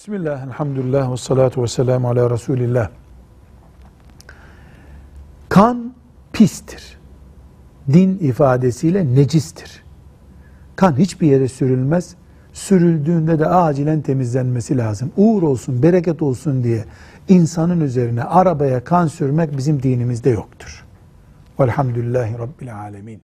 Bismillah, elhamdülillah ve salatu ve selamu ala Resulillah. Kan pistir. Din ifadesiyle necistir. Kan hiçbir yere sürülmez. Sürüldüğünde de acilen temizlenmesi lazım. Uğur olsun, bereket olsun diye insanın üzerine arabaya kan sürmek bizim dinimizde yoktur. Velhamdülillahi Rabbil alemin.